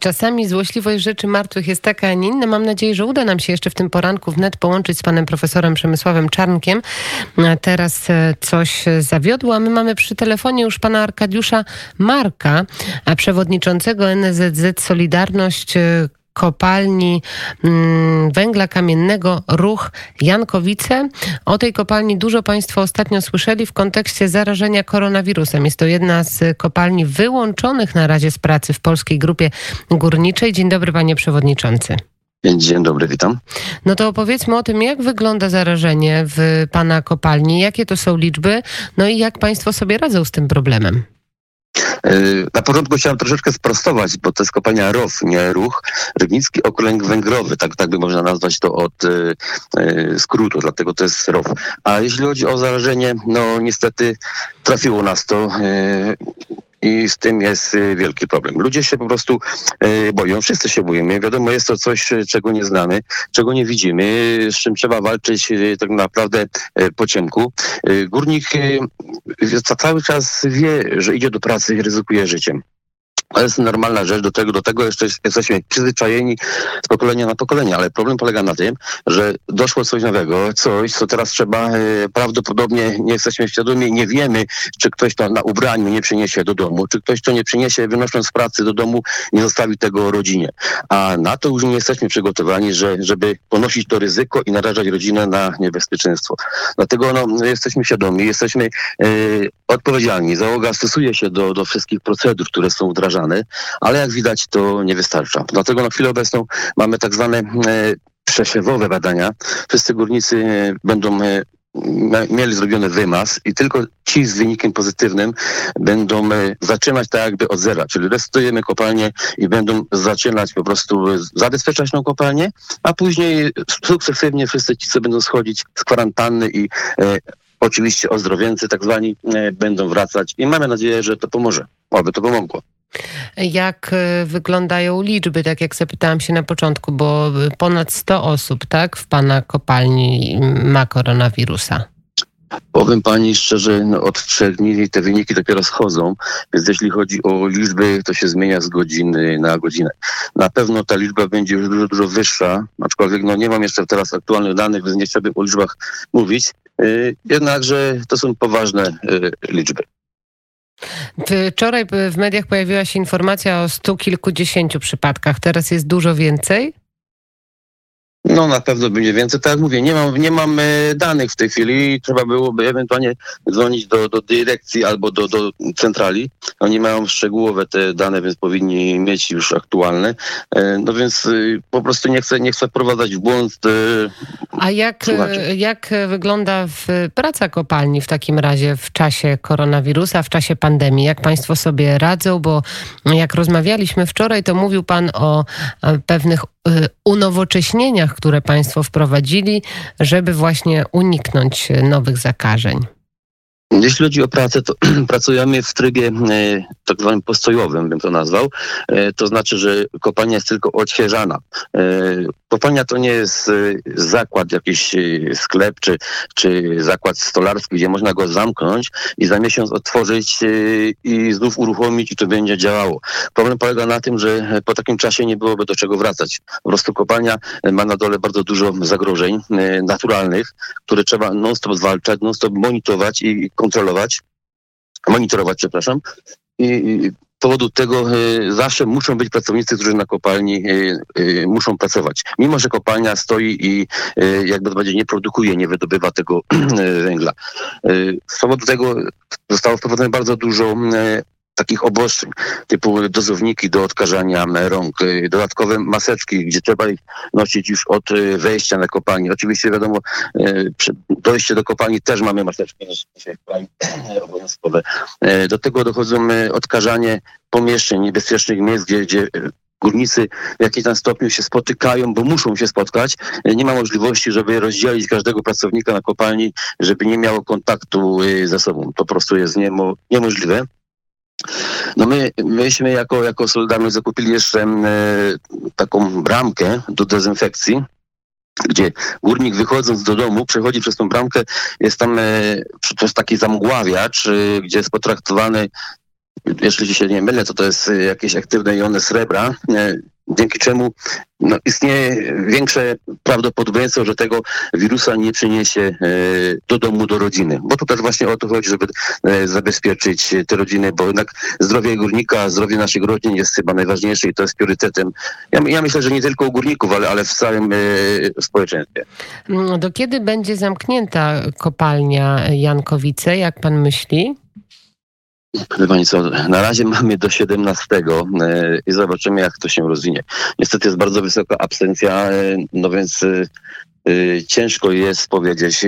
Czasami złośliwość rzeczy martwych jest taka, a nie inna. Mam nadzieję, że uda nam się jeszcze w tym poranku wnet połączyć z panem profesorem Przemysławem Czarnkiem. Teraz e, coś zawiodło, a my mamy przy telefonie już pana Arkadiusza Marka, przewodniczącego NZZ Solidarność, e, kopalni mm, węgla kamiennego Ruch Jankowice. O tej kopalni dużo Państwo ostatnio słyszeli w kontekście zarażenia koronawirusem. Jest to jedna z kopalni wyłączonych na razie z pracy w polskiej grupie górniczej. Dzień dobry Panie Przewodniczący. Dzień dobry, witam. No to opowiedzmy o tym, jak wygląda zarażenie w Pana kopalni, jakie to są liczby, no i jak Państwo sobie radzą z tym problemem. Y, na początku chciałem troszeczkę sprostować, bo to jest kopalnia ROW, nie ruch. Rybnicki Okręg Węgrowy, tak, tak by można nazwać to od y, y, skrótu, dlatego to jest ROW. A jeśli chodzi o zarażenie, no niestety trafiło nas to i z tym jest y, wielki problem. Ludzie się po prostu y, boją, wszyscy się boimy. Wiadomo, jest to coś, y, czego nie znamy, czego nie widzimy, z czym trzeba walczyć tak naprawdę po ciemku. Górnik cały czas wie, że idzie do pracy i ryzykuje życiem. To jest normalna rzecz, do tego, do tego jeszcze jesteśmy przyzwyczajeni z pokolenia na pokolenie, ale problem polega na tym, że doszło coś nowego, coś, co teraz trzeba e, prawdopodobnie nie jesteśmy świadomi, nie wiemy, czy ktoś to na ubraniu nie przyniesie do domu, czy ktoś to nie przyniesie, wynosząc z pracy do domu, nie zostawi tego rodzinie. A na to już nie jesteśmy przygotowani, że, żeby ponosić to ryzyko i narażać rodzinę na niebezpieczeństwo. Dlatego no, jesteśmy świadomi, jesteśmy e, odpowiedzialni. Załoga stosuje się do, do wszystkich procedur, które są wdrażane ale jak widać to nie wystarcza. Dlatego na chwilę obecną mamy tak zwane e, przesiewowe badania. Wszyscy górnicy e, będą e, mieli zrobiony wymaz i tylko ci z wynikiem pozytywnym będą zaczynać tak jakby od zera, czyli restytujemy kopalnię i będą zaczynać po prostu zabezpieczać tą kopalnię, a później sukcesywnie wszyscy ci, co będą schodzić z kwarantanny i e, oczywiście ozdrowieńcy tak zwani e, będą wracać i mamy nadzieję, że to pomoże, aby to pomogło. Jak e, wyglądają liczby, tak jak zapytałam się na początku, bo ponad 100 osób, tak, w pana kopalni ma koronawirusa. Powiem pani szczerze, no od trzech dni te wyniki dopiero schodzą, więc jeśli chodzi o liczby, to się zmienia z godziny na godzinę. Na pewno ta liczba będzie już dużo, dużo wyższa, aczkolwiek no nie mam jeszcze teraz aktualnych danych, więc nie chciałbym o liczbach mówić. Yy, jednakże to są poważne yy, liczby. Wczoraj w mediach pojawiła się informacja o stu kilkudziesięciu przypadkach. Teraz jest dużo więcej? No na pewno będzie więcej. Tak jak mówię, nie mam, nie mam e, danych w tej chwili. Trzeba byłoby ewentualnie dzwonić do, do dyrekcji albo do, do centrali. Oni mają szczegółowe te dane, więc powinni mieć już aktualne. E, no więc e, po prostu nie chcę, nie chcę wprowadzać w błąd. A jak, jak wygląda praca kopalni w takim razie w czasie koronawirusa, w czasie pandemii? Jak państwo sobie radzą? Bo jak rozmawialiśmy wczoraj, to mówił pan o pewnych unowocześnieniach które Państwo wprowadzili, żeby właśnie uniknąć nowych zakażeń? Jeśli chodzi o pracę, to pracujemy w trybie e, tak zwanym postojowym, bym to nazwał. E, to znaczy, że kopalnia jest tylko odświeżana. E, kopalnia to nie jest zakład, jakiś sklep czy, czy zakład stolarski, gdzie można go zamknąć i za miesiąc otworzyć i znów uruchomić i to będzie działało. Problem polega na tym, że po takim czasie nie byłoby do czego wracać. Po prostu kopalnia ma na dole bardzo dużo zagrożeń naturalnych, które trzeba non-stop zwalczać, non-stop monitorować i kontrolować, monitorować, przepraszam. I, powodu tego y, zawsze muszą być pracownicy, którzy na kopalni y, y, muszą pracować. Mimo, że kopalnia stoi i jakby to będzie nie produkuje, nie wydobywa tego węgla. Z powodu tego zostało wprowadzone bardzo dużo takich obostrzeń, typu dozowniki do odkażania rąk, y, dodatkowe maseczki, gdzie trzeba ich nosić już od y, wejścia na kopalnię. Oczywiście wiadomo, y, dojście do kopalni też mamy maseczki obowiązkowe. Do tego dochodzą odkażanie pomieszczeń, niebezpiecznych miejsc, gdzie, gdzie górnicy w jakimś tam stopniu się spotykają, bo muszą się spotkać. Nie ma możliwości, żeby rozdzielić każdego pracownika na kopalni, żeby nie miało kontaktu ze sobą. Po prostu jest niemo, niemożliwe. No my, myśmy jako, jako Solidarność zakupili jeszcze e, taką bramkę do dezynfekcji, gdzie górnik wychodząc do domu, przechodzi przez tą bramkę, jest tam e, przez taki zamgławiacz, e, gdzie jest potraktowany jeżeli się nie mylę, to to jest jakieś aktywne jony srebra, dzięki czemu no, istnieje większe prawdopodobieństwo, że tego wirusa nie przyniesie e, do domu, do rodziny. Bo to też właśnie o to chodzi, żeby e, zabezpieczyć te rodziny, bo jednak zdrowie górnika, zdrowie naszych rodzin jest chyba najważniejsze i to jest priorytetem. Ja, ja myślę, że nie tylko u górników, ale, ale w całym e, społeczeństwie. Mm, do kiedy będzie zamknięta kopalnia Jankowice, jak pan myśli? Wie Pani na razie mamy do 17 e, i zobaczymy jak to się rozwinie. Niestety jest bardzo wysoka absencja, e, no więc e, ciężko jest powiedzieć.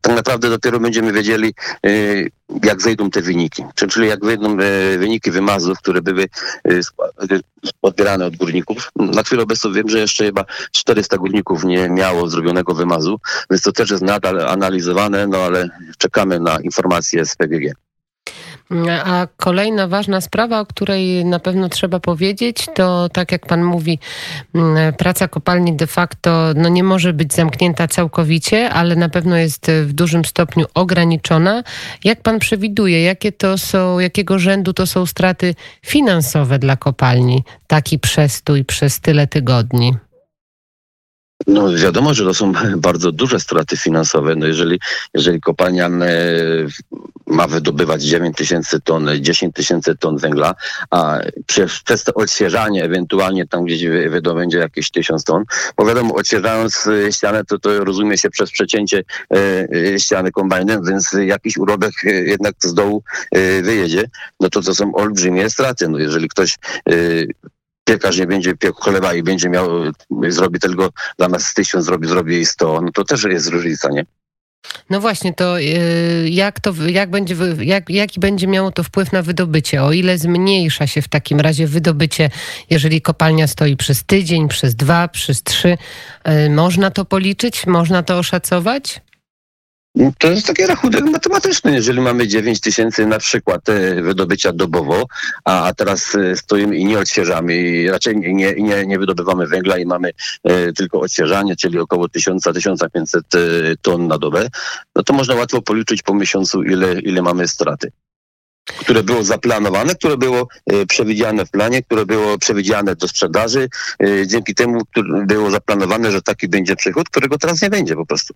Tak naprawdę dopiero będziemy wiedzieli, jak zejdą te wyniki. Czyli jak wyjdą wyniki wymazów, które były odbierane od górników. Na chwilę obecną wiem, że jeszcze chyba 400 górników nie miało zrobionego wymazu, więc to też jest nadal analizowane, no ale czekamy na informacje z PGG. A kolejna ważna sprawa, o której na pewno trzeba powiedzieć, to tak jak pan mówi, mm, praca kopalni de facto no nie może być zamknięta całkowicie, ale na pewno jest w dużym stopniu ograniczona. Jak pan przewiduje, jakie to są, jakiego rzędu to są straty finansowe dla kopalni, taki przestój przez tyle tygodni? No wiadomo, że to są bardzo duże straty finansowe. No jeżeli, jeżeli kopalnia e, ma wydobywać 9 tysięcy ton, 10 tysięcy ton węgla, a przez, przez to odświeżanie ewentualnie tam gdzieś wydobędzie jakieś 1000 ton, bo wiadomo, odświeżając e, ścianę, to, to rozumie się przez przecięcie e, ściany kombajnem, więc jakiś urobek jednak z dołu wyjedzie, no to to są olbrzymie straty. No jeżeli ktoś piekarz nie będzie piekł chleba i będzie miał, zrobi tylko zamiast tysiąc, zrobi, zrobi jej sto, no to też jest różnica, nie? No właśnie, to y, jak to, jak będzie, jak, jaki będzie miało to wpływ na wydobycie? O ile zmniejsza się w takim razie wydobycie, jeżeli kopalnia stoi przez tydzień, przez dwa, przez trzy? Y, można to policzyć? Można to oszacować? To jest taki rachunek matematyczny. Jeżeli mamy 9 tysięcy na przykład e, wydobycia dobowo, a teraz e, stoimy i nie odświeżamy i raczej nie, nie, nie wydobywamy węgla i mamy e, tylko odświeżanie, czyli około 1000-1500 ton na dobę, no to można łatwo policzyć po miesiącu, ile, ile mamy straty które było zaplanowane, które było przewidziane w planie, które było przewidziane do sprzedaży. Dzięki temu było zaplanowane, że taki będzie przychód, którego teraz nie będzie po prostu.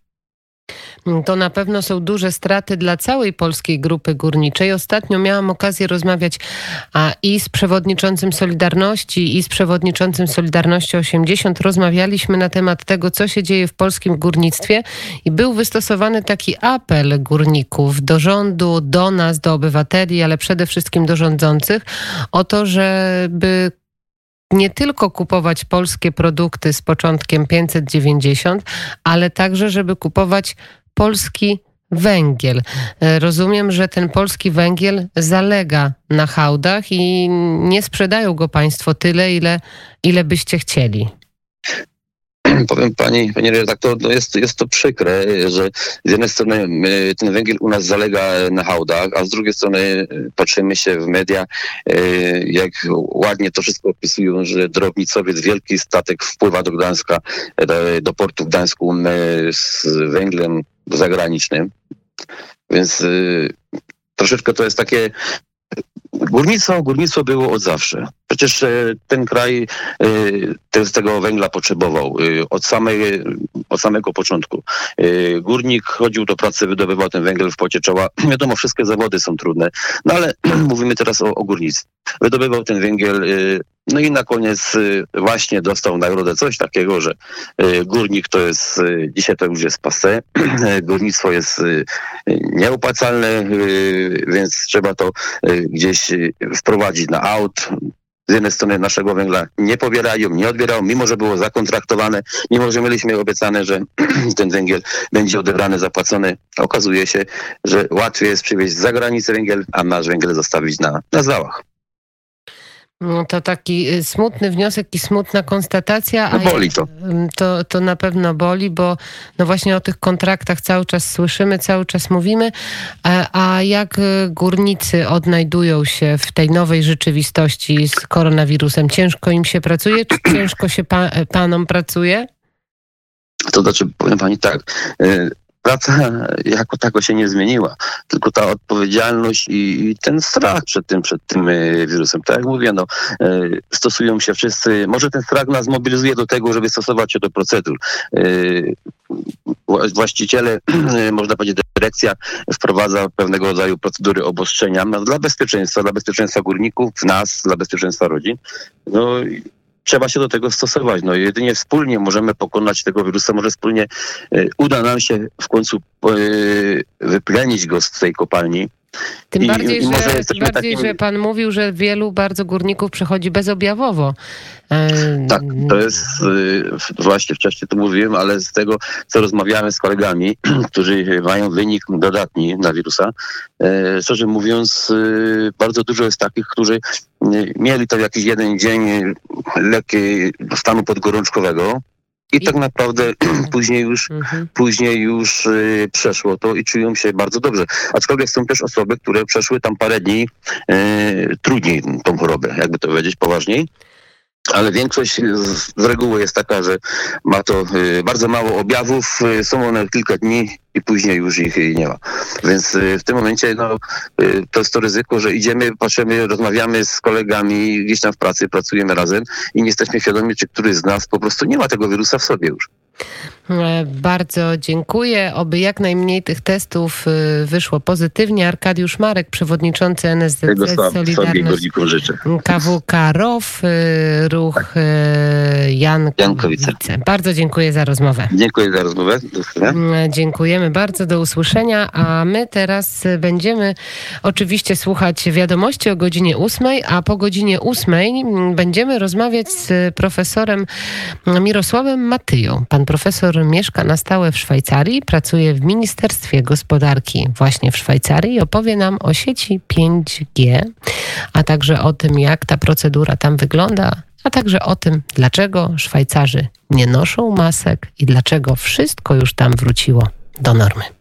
To na pewno są duże straty dla całej polskiej grupy górniczej. Ostatnio miałam okazję rozmawiać a, i z przewodniczącym Solidarności, i z przewodniczącym Solidarności 80. Rozmawialiśmy na temat tego, co się dzieje w polskim górnictwie i był wystosowany taki apel górników do rządu, do nas, do obywateli, ale przede wszystkim do rządzących o to, żeby nie tylko kupować polskie produkty z początkiem 590, ale także, żeby kupować polski węgiel. E, rozumiem, że ten polski węgiel zalega na hałdach i nie sprzedają go Państwo tyle, ile, ile byście chcieli. powiem pani, panie redaktor, no jest, jest to przykre, że z jednej strony ten węgiel u nas zalega na hałdach, a z drugiej strony e, patrzymy się w media, e, jak ładnie to wszystko opisują, że drobnicowiec, wielki statek wpływa do Gdańska, e, do portu w Gdańsku z węglem zagranicznym. Więc troszeczkę to jest takie Górnictwo, górnictwo było od zawsze. Przecież e, ten kraj e, tego węgla potrzebował e, od, samej, od samego początku. Górnik chodził do pracy, wydobywał ten węgiel w pocie czoła. Wiadomo, wszystkie zawody są trudne, no ale mówimy teraz o, o górnictwie. Wydobywał ten węgiel, no i na koniec właśnie dostał nagrodę coś takiego, że górnik to jest, dzisiaj to już jest passe, górnictwo jest nieopłacalne, więc trzeba to gdzieś wprowadzić na aut. Z jednej strony naszego węgla nie pobierają, nie odbierają, mimo że było zakontraktowane, mimo że mieliśmy obiecane, że ten węgiel będzie odebrany, zapłacony. Okazuje się, że łatwiej jest przywieźć z zagranicy węgiel, a nasz węgiel zostawić na, na załach. No to taki y, smutny wniosek i smutna konstatacja. No boli to. to. To na pewno boli, bo no właśnie o tych kontraktach cały czas słyszymy, cały czas mówimy. A, a jak y, górnicy odnajdują się w tej nowej rzeczywistości z koronawirusem? Ciężko im się pracuje, czy ciężko się pa, panom pracuje? To znaczy, powiem pani tak, y, praca jako tako się nie zmieniła, tylko ta odpowiedzialność i, i ten strach przed tym, przed tym e, wirusem. Tak jak mówię, no, e, stosują się wszyscy, może ten strach nas mobilizuje do tego, żeby stosować się do procedur. E, właściciele, można powiedzieć, dyrekcja wprowadza pewnego rodzaju procedury obostrzenia no, dla bezpieczeństwa, dla bezpieczeństwa górników, nas, dla bezpieczeństwa rodzin. No, trzeba się do tego stosować. No, jedynie wspólnie możemy pokonać tego wirusa, może wspólnie y, uda nam się w końcu y, wyplenić go z tej kopalni. Tym I, bardziej, i że, tym bardziej takim... że pan mówił, że wielu bardzo górników przechodzi bezobjawowo. E, tak, to jest y, właśnie wcześniej to mówiłem, ale z tego, co rozmawiamy z kolegami, którzy mają wynik dodatni na wirusa, e, szczerze mówiąc, bardzo dużo jest takich, którzy mieli to jakiś jeden dzień lekkiej stanu podgorączkowego, i, tak naprawdę później już, mhm. później już y, przeszło to i czują się bardzo dobrze. Aczkolwiek są też osoby, które przeszły tam parę dni y, trudniej tą chorobę, jakby to powiedzieć poważniej ale większość z, reguły jest taka, że ma to y, bardzo mało objawów, y, są one kilka dni i później już ich nie ma. Więc y, w tym momencie no, y, to jest to ryzyko, że idziemy, patrzymy, rozmawiamy z kolegami gdzieś tam w pracy, pracujemy razem i nie jesteśmy świadomi, czy któryś z nas po prostu nie ma tego wirusa w sobie już. E, bardzo dziękuję. Oby jak najmniej tych testów e, wyszło pozytywnie. Arkadiusz Marek, przewodniczący NSZZ Solidarność KWK ROW, e, ruch tak. Jankowice. Jankowice. Bardzo dziękuję za rozmowę. Dziękuję za rozmowę. Dziękujemy bardzo. Do usłyszenia. A my teraz będziemy oczywiście słuchać wiadomości o godzinie 8, a po godzinie 8 będziemy rozmawiać z profesorem Mirosławem Matyją. Pan profesor mieszka na stałe w Szwajcarii, pracuje w Ministerstwie Gospodarki właśnie w Szwajcarii i opowie nam o sieci 5G, a także o tym, jak ta procedura tam wygląda, a także o tym, dlaczego Szwajcarzy nie noszą masek i dlaczego wszystko już tam wróciło do normy.